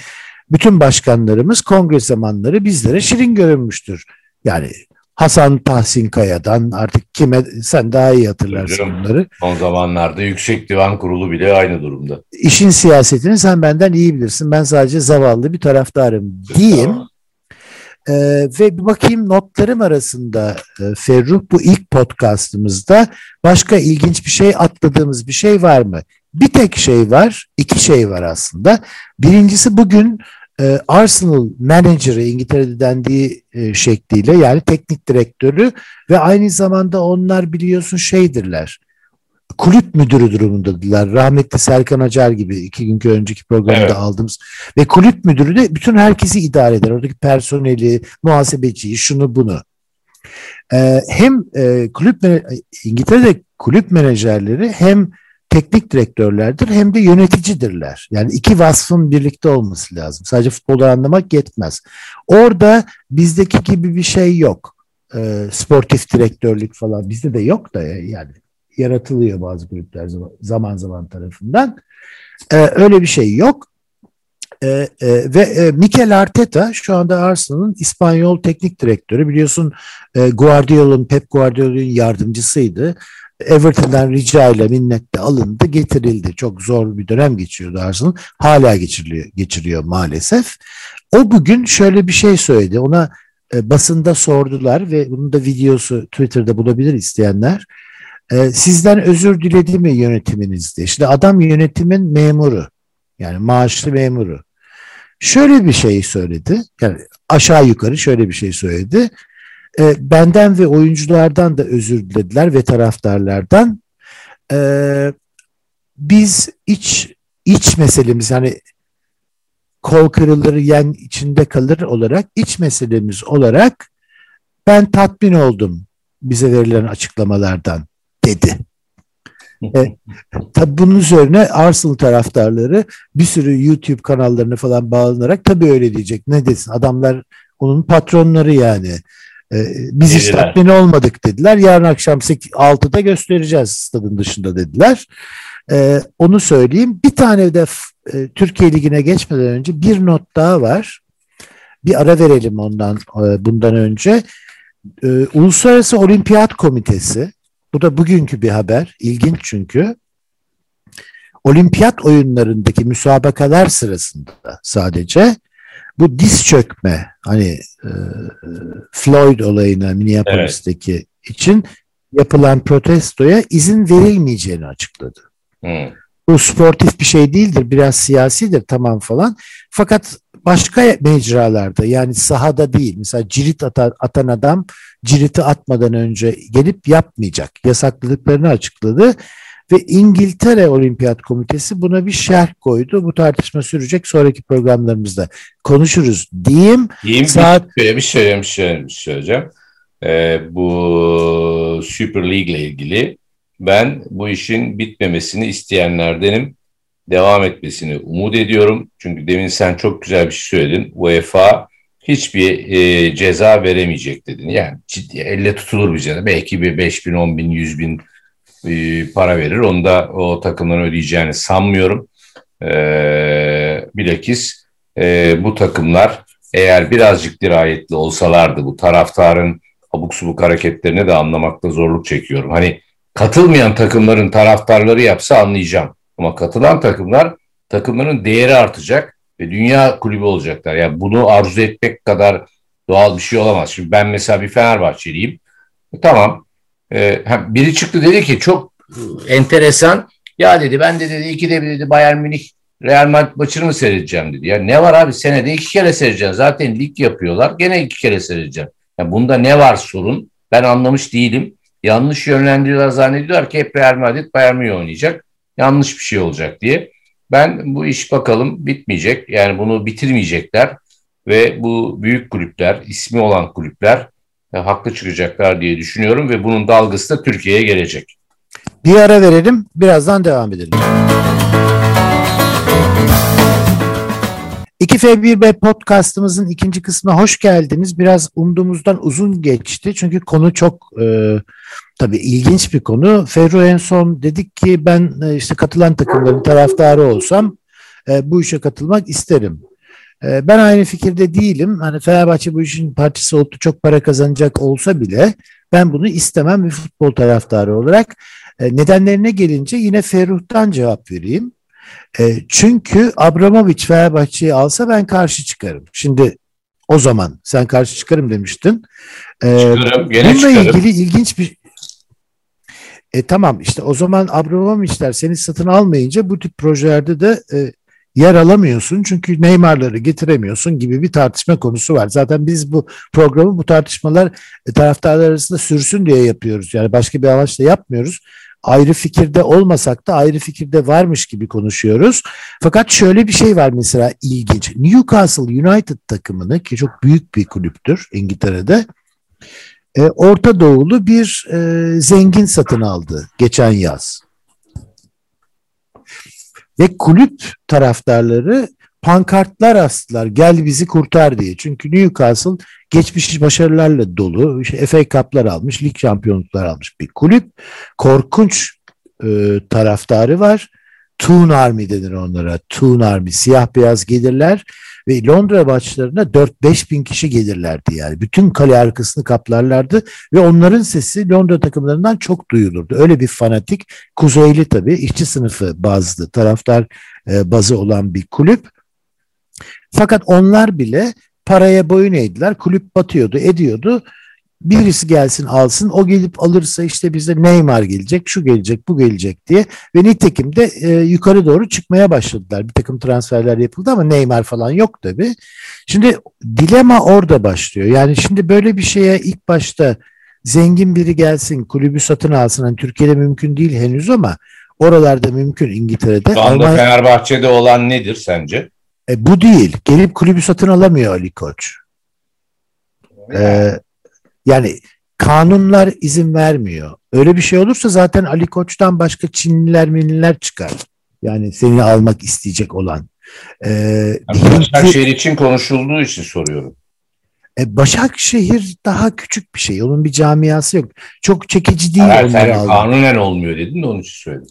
bütün başkanlarımız kongre zamanları bizlere şirin görünmüştür. Yani Hasan Tahsin Kaya'dan artık kime sen daha iyi hatırlarsın Hocam, bunları. Son zamanlarda Yüksek Divan Kurulu bile aynı durumda. İşin siyasetini sen benden iyi bilirsin. Ben sadece zavallı bir taraftarım diyeyim. Ee, ve bir bakayım notlarım arasında e, Ferruh bu ilk podcastımızda başka ilginç bir şey atladığımız bir şey var mı? Bir tek şey var, iki şey var aslında. Birincisi bugün e, Arsenal menajeri İngiltere'de dendiği e, şekliyle yani teknik direktörü ve aynı zamanda onlar biliyorsun şeydirler kulüp müdürü durumundadılar. Rahmetli Serkan Acar gibi iki günkü önceki programda evet. aldığımız ve kulüp müdürü de bütün herkesi idare eder. Oradaki personeli, muhasebeciyi, şunu bunu. Ee, hem e, kulüp İngiltere'de kulüp menajerleri hem teknik direktörlerdir hem de yöneticidirler. Yani iki vasfın birlikte olması lazım. Sadece futbolu anlamak yetmez. Orada bizdeki gibi bir şey yok. E, sportif direktörlük falan bizde de yok da yani yaratılıyor bazı kulüpler zaman zaman tarafından. E, öyle bir şey yok. E, e, ve e, Mikel Arteta şu anda Arsenal'ın İspanyol teknik direktörü. Biliyorsun e, Guardiola'nın, Pep Guardiola'nın yardımcısıydı. Everton'dan rica ile minnetle alındı, getirildi. Çok zor bir dönem geçiyordu Arsenal. Hala geçiriliyor, geçiriyor maalesef. O bugün şöyle bir şey söyledi. Ona e, basında sordular ve bunun da videosu Twitter'da bulabilir isteyenler. E, sizden özür diledi mi yönetiminizde? İşte adam yönetimin memuru. Yani maaşlı memuru. Şöyle bir şey söyledi. Yani aşağı yukarı şöyle bir şey söyledi. E, benden ve oyunculardan da özür dilediler ve taraftarlardan. E, biz iç iç meselemiz yani kol kırılır yen içinde kalır olarak iç meselemiz olarak ben tatmin oldum bize verilen açıklamalardan dedi. e, tabii bunun üzerine Arsenal taraftarları bir sürü YouTube kanallarını falan bağlanarak tabii öyle diyecek. Ne desin adamlar onun patronları yani. E, biz hiç tatmin olmadık dediler. Yarın akşam 6'da göstereceğiz stadın dışında dediler. E, onu söyleyeyim. Bir tane de e, Türkiye Ligi'ne geçmeden önce bir not daha var. Bir ara verelim ondan e, bundan önce. E, Uluslararası Olimpiyat Komitesi bu da bugünkü bir haber. İlginç çünkü. Olimpiyat oyunlarındaki müsabakalar sırasında sadece bu diz çökme hani e, Floyd olayına Minneapolis'teki evet. için yapılan protestoya izin verilmeyeceğini açıkladı. Hmm. Bu sportif bir şey değildir, biraz siyasidir tamam falan. Fakat başka mecralarda yani sahada değil. Mesela cirit atan, atan adam ciriti atmadan önce gelip yapmayacak. Yasakladıklarını açıkladı. Ve İngiltere Olimpiyat Komitesi buna bir şerh koydu. Bu tartışma sürecek sonraki programlarımızda konuşuruz diyeyim. Diyeyim Saat... bir, bir şey söyleyeyim, bir şey söyleyeceğim. Ee, bu Super League ile ilgili ben bu işin bitmemesini isteyenlerdenim. Devam etmesini umut ediyorum. Çünkü demin sen çok güzel bir şey söyledin. UEFA hiçbir e, ceza veremeyecek dedin. Yani ciddi elle tutulur bir ceza. Belki bir 5 bin, 10 bin, 100 bin e, para verir. Onu da o takımların ödeyeceğini sanmıyorum. E, bilakis e, bu takımlar eğer birazcık dirayetli olsalardı bu taraftarın abuk subuk hareketlerini de anlamakta zorluk çekiyorum. Hani katılmayan takımların taraftarları yapsa anlayacağım. Ama katılan takımlar takımların değeri artacak ve dünya kulübü olacaklar. Yani bunu arzu etmek kadar doğal bir şey olamaz. Şimdi ben mesela bir Fenerbahçeliyim. E, tamam. E, biri çıktı dedi ki çok enteresan. Ya dedi ben de dedi ikide bir dedi Bayern Münih Real Madrid maçını mı seyredeceğim dedi. Ya ne var abi senede iki kere seyredeceğim. Zaten lig yapıyorlar. Gene iki kere seyredeceğim. Ya bunda ne var sorun? Ben anlamış değilim. Yanlış yönlendiriyorlar zannediyorlar ki hep Real Madrid Bayern Münih oynayacak. Yanlış bir şey olacak diye. Ben bu iş bakalım bitmeyecek. Yani bunu bitirmeyecekler ve bu büyük kulüpler, ismi olan kulüpler e, haklı çıkacaklar diye düşünüyorum ve bunun dalgası da Türkiye'ye gelecek. Bir ara verelim, birazdan devam edelim. 2F1B podcastımızın ikinci kısmına hoş geldiniz. Biraz umduğumuzdan uzun geçti çünkü konu çok e, tabii ilginç bir konu. Ferro en son dedik ki ben e, işte katılan takımların taraftarı olsam e, bu işe katılmak isterim. E, ben aynı fikirde değilim. Hani Fenerbahçe bu işin partisi oldu çok para kazanacak olsa bile ben bunu istemem bir futbol taraftarı olarak. E, nedenlerine gelince yine Ferruh'tan cevap vereyim. E, çünkü Abramovich Fenerbahçe'yi alsa ben karşı çıkarım. Şimdi o zaman sen karşı çıkarım demiştin. E, çıkarım, gene bununla çıkarım. ilgili ilginç bir e tamam işte o zaman Abramovich'ler seni satın almayınca bu tip projelerde de e, yer alamıyorsun çünkü Neymar'ları getiremiyorsun gibi bir tartışma konusu var. Zaten biz bu programı bu tartışmalar e, taraftarlar arasında sürsün diye yapıyoruz. Yani başka bir amaçla yapmıyoruz ayrı fikirde olmasak da ayrı fikirde varmış gibi konuşuyoruz. Fakat şöyle bir şey var mesela ilginç. Newcastle United takımını ki çok büyük bir kulüptür İngiltere'de. E, Orta Doğulu bir e, zengin satın aldı geçen yaz. Ve kulüp taraftarları pankartlar astılar gel bizi kurtar diye. Çünkü Newcastle geçmiş başarılarla dolu. İşte FA Cup'lar almış, lig şampiyonluklar almış bir kulüp. Korkunç e, taraftarı var. Toon Army denir onlara. Toon Army. Siyah beyaz gelirler ve Londra maçlarına 4-5 bin kişi gelirlerdi yani. Bütün kale arkasını kaplarlardı ve onların sesi Londra takımlarından çok duyulurdu. Öyle bir fanatik, kuzeyli tabii, işçi sınıfı bazlı, taraftar e, bazı olan bir kulüp. Fakat onlar bile paraya boyun eğdiler. Kulüp batıyordu, ediyordu. Birisi gelsin alsın. O gelip alırsa işte bize Neymar gelecek, şu gelecek, bu gelecek diye. Ve nitekim de e, yukarı doğru çıkmaya başladılar. Bir takım transferler yapıldı ama Neymar falan yok tabii. Şimdi dilema orada başlıyor. Yani şimdi böyle bir şeye ilk başta zengin biri gelsin, kulübü satın alsın. Yani Türkiye'de mümkün değil henüz ama oralarda mümkün İngiltere'de. Şu anda Almanya... Fenerbahçe'de olan nedir sence? E, bu değil. Gelip kulübü satın alamıyor Ali Koç. Ee, yani kanunlar izin vermiyor. Öyle bir şey olursa zaten Ali Koç'tan başka Çinliler minliler çıkar. Yani seni almak isteyecek olan. Ee, yani Başakşehir için konuşulduğu için soruyorum. E, Başakşehir daha küçük bir şey. Onun bir camiası yok. Çok çekici değil Hayır, onları almak. Kanunen olmuyor dedin de onun için söyledim.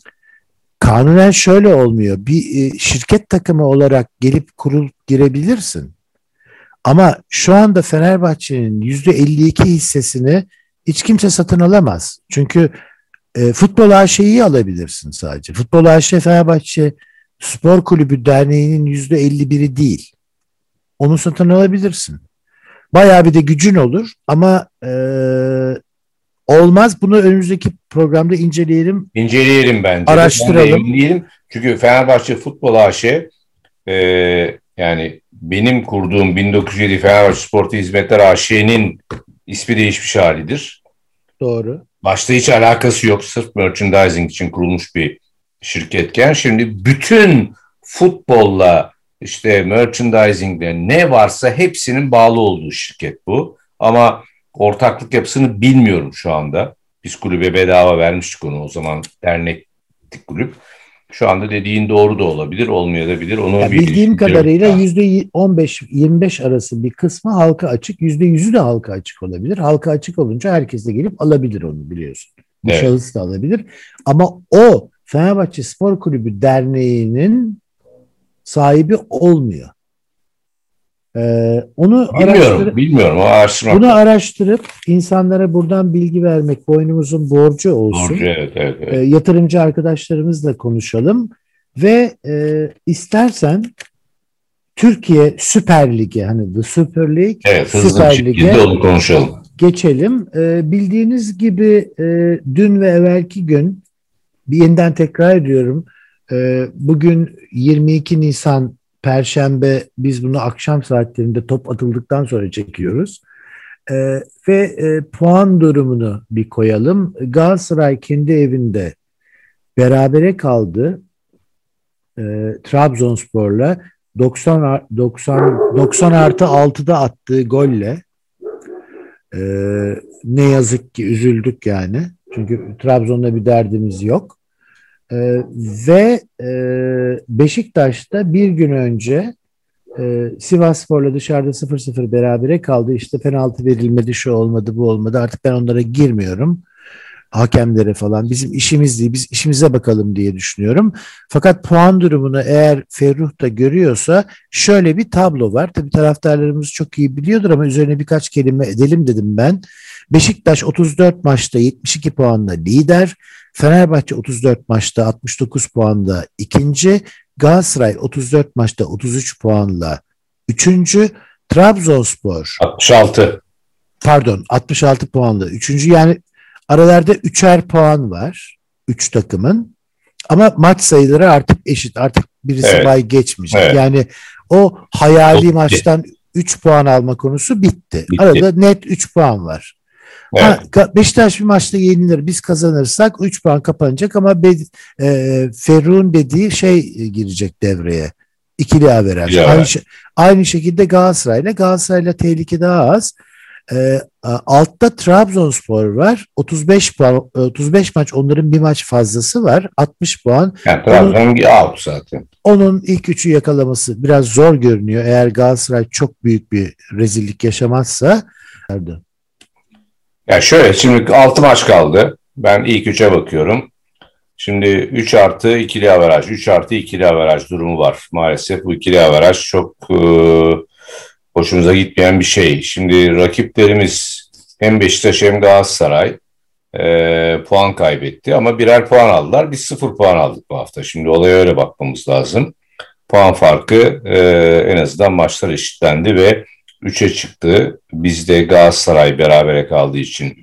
Kanunen şöyle olmuyor. Bir e, şirket takımı olarak gelip kurul girebilirsin. Ama şu anda Fenerbahçe'nin yüzde 52 hissesini hiç kimse satın alamaz. Çünkü e, futbol AŞ'yi alabilirsin sadece. Futbol AŞ Fenerbahçe Spor Kulübü Derneği'nin yüzde 51'i değil. Onu satın alabilirsin. Bayağı bir de gücün olur ama e, olmaz. Bunu önümüzdeki programda inceleyelim. İnceleyelim bence. Araştıralım. Diyelim. Çünkü Fenerbahçe Futbol AŞ e, yani benim kurduğum 1907 Fenerbahçe Sportu Hizmetler AŞ'nin ismi değişmiş halidir. Doğru. Başta hiç alakası yok. Sırf merchandising için kurulmuş bir şirketken şimdi bütün futbolla işte merchandisingle ne varsa hepsinin bağlı olduğu şirket bu. Ama ortaklık yapısını bilmiyorum şu anda. Biz kulübe bedava vermiştik onu o zaman dernek kulüp. Şu anda dediğin doğru da olabilir, olmayabilir. Onu ya bildiğim kadarıyla yüzde 15-25 arası bir kısmı halka açık, yüzde yüzü de halka açık olabilir. Halka açık olunca herkes de gelip alabilir onu biliyorsun. Bu evet. şahıs da alabilir. Ama o Fenerbahçe Spor Kulübü Derneği'nin sahibi olmuyor. Ee, onu bilmiyorum, bilmiyorum. O araştırmak. Bunu araştırıp insanlara buradan bilgi vermek boynumuzun borcu olsun. Borcu, evet, evet, evet. Ee, yatırımcı arkadaşlarımızla konuşalım ve e, istersen Türkiye Süper Ligi hani The Super League evet, Süper Lig'e onu konuşalım. Geçelim. Ee, bildiğiniz gibi e, dün ve evvelki gün bir yeniden tekrar ediyorum. E, bugün 22 Nisan Perşembe biz bunu akşam saatlerinde top atıldıktan sonra çekiyoruz. E, ve e, puan durumunu bir koyalım. Galatasaray kendi evinde berabere kaldı. E, Trabzonspor'la 90 90 90 artı 6'da attığı golle e, ne yazık ki üzüldük yani. Çünkü Trabzon'da bir derdimiz yok. E, ve e, Beşiktaş'ta bir gün önce e, Sivas Spor'la dışarıda 0-0 berabere kaldı. İşte penaltı verilmedi, şu olmadı, bu olmadı. Artık ben onlara girmiyorum. Hakemlere falan. Bizim işimiz değil. Biz işimize bakalım diye düşünüyorum. Fakat puan durumunu eğer Ferruh da görüyorsa şöyle bir tablo var. Tabii taraftarlarımız çok iyi biliyordur ama üzerine birkaç kelime edelim dedim ben. Beşiktaş 34 maçta 72 puanla lider. Fenerbahçe 34 maçta 69 puanla ikinci. Galatasaray 34 maçta 33 puanla üçüncü. Trabzonspor 66 pardon 66 puanla üçüncü. Yani aralarda üçer puan var. Üç takımın. Ama maç sayıları artık eşit. Artık birisi evet. bay geçmeyecek. Evet. Yani o hayali Çok maçtan 3 puan alma konusu bitti. bitti. Arada net 3 puan var. Evet. Ha, Beşiktaş bir maçta yenilir. Biz kazanırsak 3 puan kapanacak ama Be, e, Ferruh'un dediği şey e, girecek devreye. İkili averaj. Aynı, aynı şekilde Galatasaray'la. Galatasaray'la tehlike daha az. E, altta Trabzonspor var. 35 puan 35 maç onların bir maç fazlası var. 60 puan. Yani Trabzon out zaten. Onun ilk üçü yakalaması biraz zor görünüyor. Eğer Galatasaray çok büyük bir rezillik yaşamazsa. Pardon. Yani şöyle şimdi 6 maç kaldı. Ben ilk 3'e bakıyorum. Şimdi 3 artı ikili averaj, 3 artı ikili averaj durumu var. Maalesef bu ikili averaj çok e, hoşumuza gitmeyen bir şey. Şimdi rakiplerimiz hem Beşiktaş hem Galatasaray e, puan kaybetti ama birer puan aldılar. Biz sıfır puan aldık bu hafta. Şimdi olaya öyle bakmamız lazım. Puan farkı e, en azından maçlar eşitlendi ve 3'e çıktı. Bizde Galatasaray berabere kaldığı için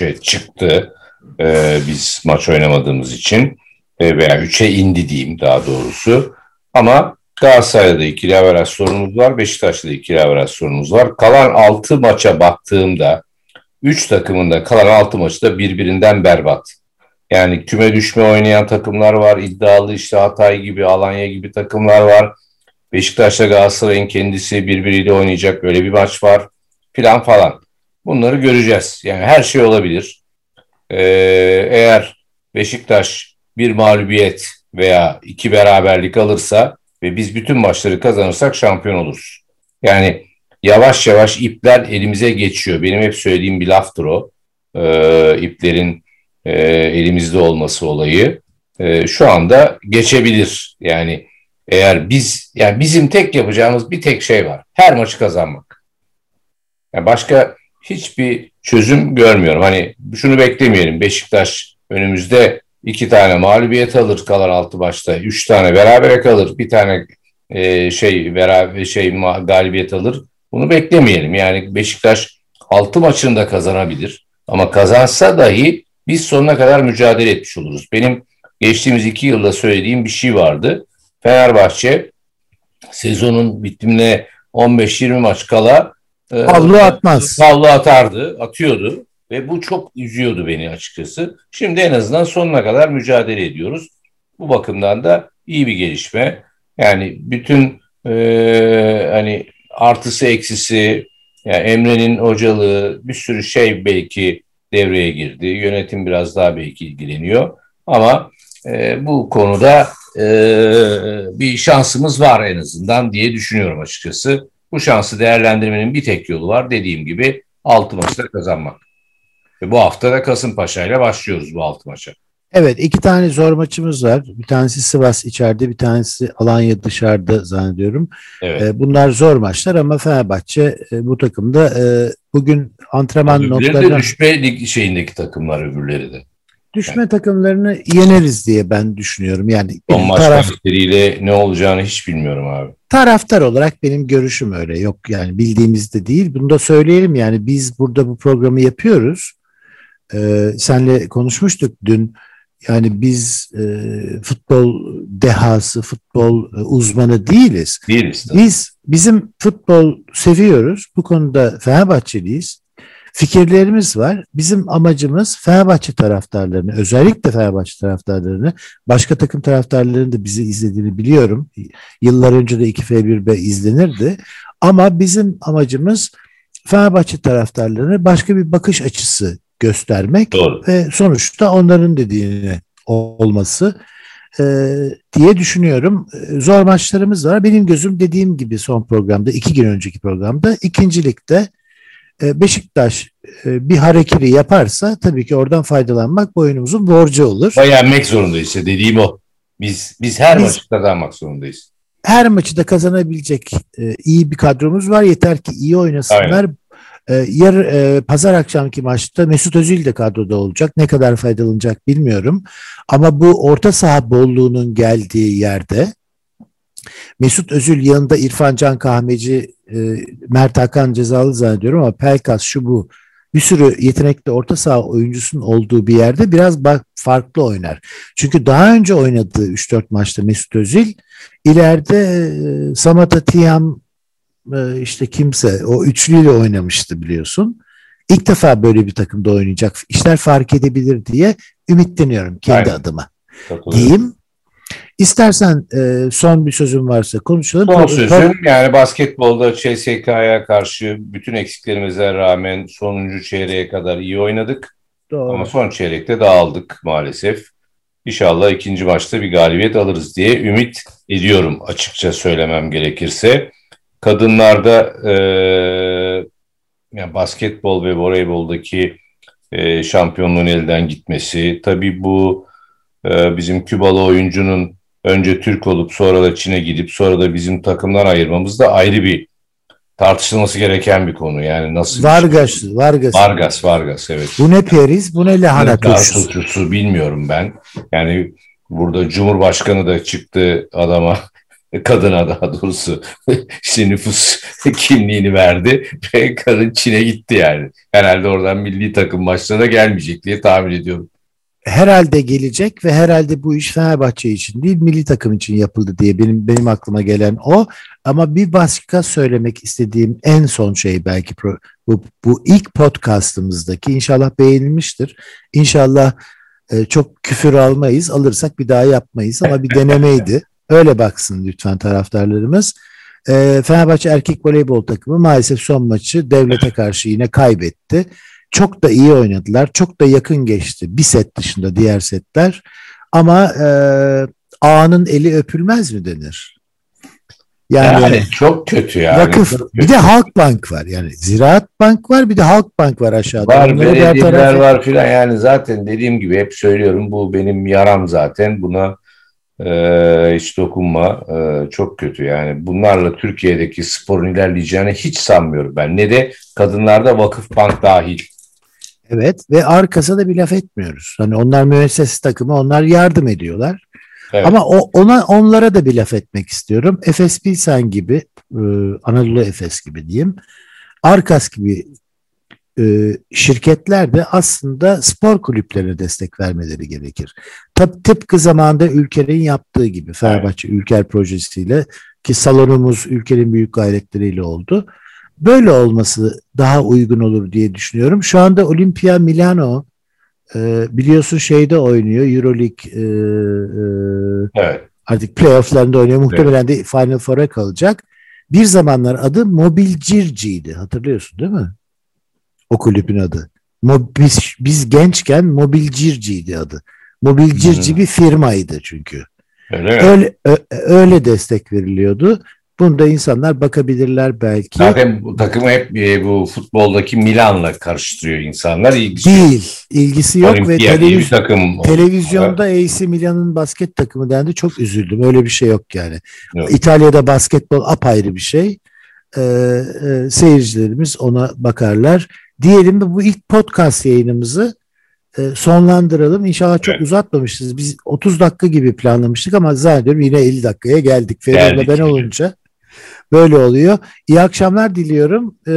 3'e çıktı. Ee, biz maç oynamadığımız için e, veya 3'e indi diyeyim daha doğrusu. Ama Galatasaray'da da ikili averaj sorunumuz var. Beşiktaş'ta ikili averaj sorunumuz var. Kalan 6 maça baktığımda 3 takımın da kalan 6 maçı da birbirinden berbat. Yani küme düşme oynayan takımlar var. iddialı işte Hatay gibi, Alanya gibi takımlar var. Beşiktaş'la Galatasaray'ın kendisi birbiriyle oynayacak böyle bir maç var filan falan. Bunları göreceğiz. Yani her şey olabilir. Ee, eğer Beşiktaş bir mağlubiyet veya iki beraberlik alırsa ve biz bütün maçları kazanırsak şampiyon oluruz. Yani yavaş yavaş ipler elimize geçiyor. Benim hep söylediğim bir laftır o. Ee, iplerin e, elimizde olması olayı. E, şu anda geçebilir. Yani eğer biz, yani bizim tek yapacağımız bir tek şey var. Her maçı kazanmak. Yani başka hiçbir çözüm görmüyorum. Hani şunu beklemeyelim. Beşiktaş önümüzde iki tane mağlubiyet alır kalar altı başta. Üç tane beraber kalır. Bir tane e, şey beraber şey galibiyet alır. Bunu beklemeyelim. Yani Beşiktaş altı maçını da kazanabilir. Ama kazansa dahi biz sonuna kadar mücadele etmiş oluruz. Benim geçtiğimiz iki yılda söylediğim bir şey vardı. Fenerbahçe sezonun bitimine 15-20 maç kala e, havlu atmaz. Havlu atardı, atıyordu ve bu çok üzüyordu beni açıkçası. Şimdi en azından sonuna kadar mücadele ediyoruz. Bu bakımdan da iyi bir gelişme. Yani bütün e, hani artısı eksisi, yani Emre'nin hocalığı bir sürü şey belki devreye girdi. Yönetim biraz daha belki ilgileniyor. Ama e, bu konuda e, bir şansımız var en azından diye düşünüyorum açıkçası. Bu şansı değerlendirmenin bir tek yolu var. Dediğim gibi 6 maçta kazanmak. Ve bu hafta da Kasımpaşa ile başlıyoruz bu 6 maça. Evet iki tane zor maçımız var. Bir tanesi Sivas içeride bir tanesi Alanya dışarıda zannediyorum. Evet. Ee, bunlar zor maçlar ama Fenerbahçe e, bu takımda e, bugün antrenman öbürleri notlarından... de düşme lig şeyindeki takımlar öbürleri de. Düşme yani. takımlarını yeneriz diye ben düşünüyorum. Yani Son maç taraf... ne olacağını hiç bilmiyorum abi. Taraftar olarak benim görüşüm öyle. Yok yani bildiğimizde değil. Bunu da söyleyelim yani biz burada bu programı yapıyoruz. Ee, senle konuşmuştuk dün yani biz e, futbol dehası, futbol e, uzmanı değiliz. Değiliz. Biz bizim futbol seviyoruz. Bu konuda Fenerbahçeliyiz. Fikirlerimiz var. Bizim amacımız Fenerbahçe taraftarlarını, özellikle Fenerbahçe taraftarlarını, başka takım taraftarlarının da bizi izlediğini biliyorum. Yıllar önce de 2F1B izlenirdi. Ama bizim amacımız Fenerbahçe taraftarlarına başka bir bakış açısı göstermek Doğru. ve sonuçta onların dediğini olması e, diye düşünüyorum. E, zor maçlarımız var. Benim gözüm dediğim gibi son programda, iki gün önceki programda ikincilikte Beşiktaş e, bir hareketi yaparsa tabii ki oradan faydalanmak boynumuzun borcu olur. Yenmek zorundayız işte dediğim o. Biz biz her biz, maçı kazanmak zorundayız. Her maçı da kazanabilecek e, iyi bir kadromuz var. Yeter ki iyi oynasınlar. Aynen. E, yar, e, pazar akşamki maçta Mesut Özil de kadroda olacak. Ne kadar faydalanacak bilmiyorum. Ama bu orta saha bolluğunun geldiği yerde Mesut Özil yanında İrfan Can Kahmeci, e, Mert Hakan cezalı zannediyorum ama Pelkas şu bu bir sürü yetenekli orta saha oyuncusunun olduğu bir yerde biraz bak farklı oynar. Çünkü daha önce oynadığı 3-4 maçta Mesut Özil ileride e, Samata Tiam e, işte kimse o üçlüyle oynamıştı biliyorsun. İlk defa böyle bir takımda oynayacak. İşler fark edebilir diye ümitleniyorum kendi Aynen. adıma. Diyeyim. İstersen e, son bir sözüm varsa konuşalım. Son sözüm yani basketbolda CSK'ya karşı bütün eksiklerimize rağmen sonuncu çeyreğe kadar iyi oynadık. Doğru. Ama son çeyrekte dağıldık maalesef. İnşallah ikinci maçta bir galibiyet alırız diye ümit ediyorum açıkça söylemem gerekirse kadınlarda e, yani basketbol ve voleyboldaki e, şampiyonluğun elden gitmesi, tabii bu e, bizim Kübalı oyuncunun önce Türk olup sonra da Çin'e gidip sonra da bizim takımdan ayırmamız da ayrı bir tartışılması gereken bir konu. Yani nasıl Vargas, şey? Vargas. Vargas, Vargas evet. Bu ne periz, bu ne lahana turşusu. turşusu bilmiyorum ben. Yani burada Cumhurbaşkanı da çıktı adama kadına daha doğrusu işte nüfus kimliğini verdi ve kadın Çin'e gitti yani. Herhalde oradan milli takım maçlarına gelmeyecek diye tahmin ediyorum. Herhalde gelecek ve herhalde bu iş Fenerbahçe için değil milli takım için yapıldı diye benim benim aklıma gelen o. Ama bir başka söylemek istediğim en son şey belki pro, bu, bu ilk podcastımızdaki inşallah beğenilmiştir. İnşallah e, çok küfür almayız. Alırsak bir daha yapmayız ama bir denemeydi. Öyle baksın lütfen taraftarlarımız. E, Fenerbahçe erkek voleybol takımı maalesef son maçı devlete karşı yine kaybetti. Çok da iyi oynadılar. Çok da yakın geçti. Bir set dışında diğer setler. Ama e, ağanın eli öpülmez mi denir? Yani, yani çok kötü yani. Vakıf. Çok kötü. Bir de Halkbank var. Yani Ziraat Bank var bir de Halkbank var aşağıda. Var belediyeler var filan yani zaten dediğim gibi hep söylüyorum bu benim yaram zaten buna e, hiç dokunma E, çok kötü yani bunlarla Türkiye'deki sporun ilerleyeceğini hiç sanmıyorum ben ne de kadınlarda Vakıfbank dahil. Evet ve arkasına da bir laf etmiyoruz. Hani onlar müesses takımı onlar yardım ediyorlar. Evet. Ama o, ona onlara da bir laf etmek istiyorum. Efes Pilsen gibi, e, Anadolu Efes gibi diyeyim. Arkas gibi e, şirketler de aslında spor kulüplerine destek vermeleri gerekir. Tab tıpkı zamanda Ülker'in yaptığı gibi Fenerbahçe Ülker projesiyle ki salonumuz Ülker'in büyük gayretleriyle oldu. Böyle olması daha uygun olur diye düşünüyorum. Şu anda Olimpia Milano e, biliyorsun şeyde oynuyor Euroleague e, e, Evet. artık playofflarında oynuyor. Muhtemelen de Final Four'a kalacak. Bir zamanlar adı Mobilcirci'ydi. Hatırlıyorsun değil mi? O kulübün adı. Biz, biz gençken Mobilcirci'ydi adı. Mobilcirci Hmm. bir firmaydı çünkü. Öyle? Öyle öyle destek veriliyordu. Bunda insanlar bakabilirler belki. Zaten bu takımı hep e, bu futboldaki Milan'la karıştırıyor insanlar. İlgisi Değil. ilgisi yok ve Olimpiya bir televiz- takım. televizyonda AC Milan'ın basket takımı dendi. Çok üzüldüm. Öyle bir şey yok yani. Yok. İtalya'da basketbol apayrı bir şey. Ee, e, seyircilerimiz ona bakarlar. Diyelim de bu ilk podcast yayınımızı e, sonlandıralım. İnşallah çok Evet. uzatmamışız. Biz 30 dakika gibi planlamıştık ama zannediyorum yine 50 dakikaya geldik. Geldik ben olunca böyle oluyor. İyi akşamlar diliyorum Ee,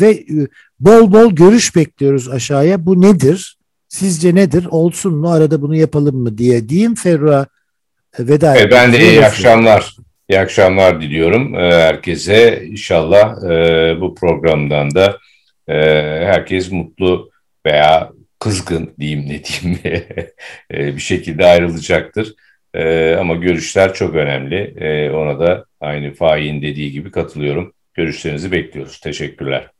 ve e, bol bol görüş bekliyoruz aşağıya. Bu nedir? Sizce nedir? Olsun mu? Arada bunu yapalım mı diye diyeyim. Ferruh'a e, veda Evet, ben de iyi akşamlar. İyi akşamlar diliyorum e, herkese. İnşallah e, bu programdan da e, herkes mutlu veya kızgın diyeyim ne diyeyim e, bir şekilde ayrılacaktır. E, ama görüşler çok önemli. E, ona da aynı Faik'in dediği gibi katılıyorum. Görüşlerinizi bekliyoruz. Teşekkürler.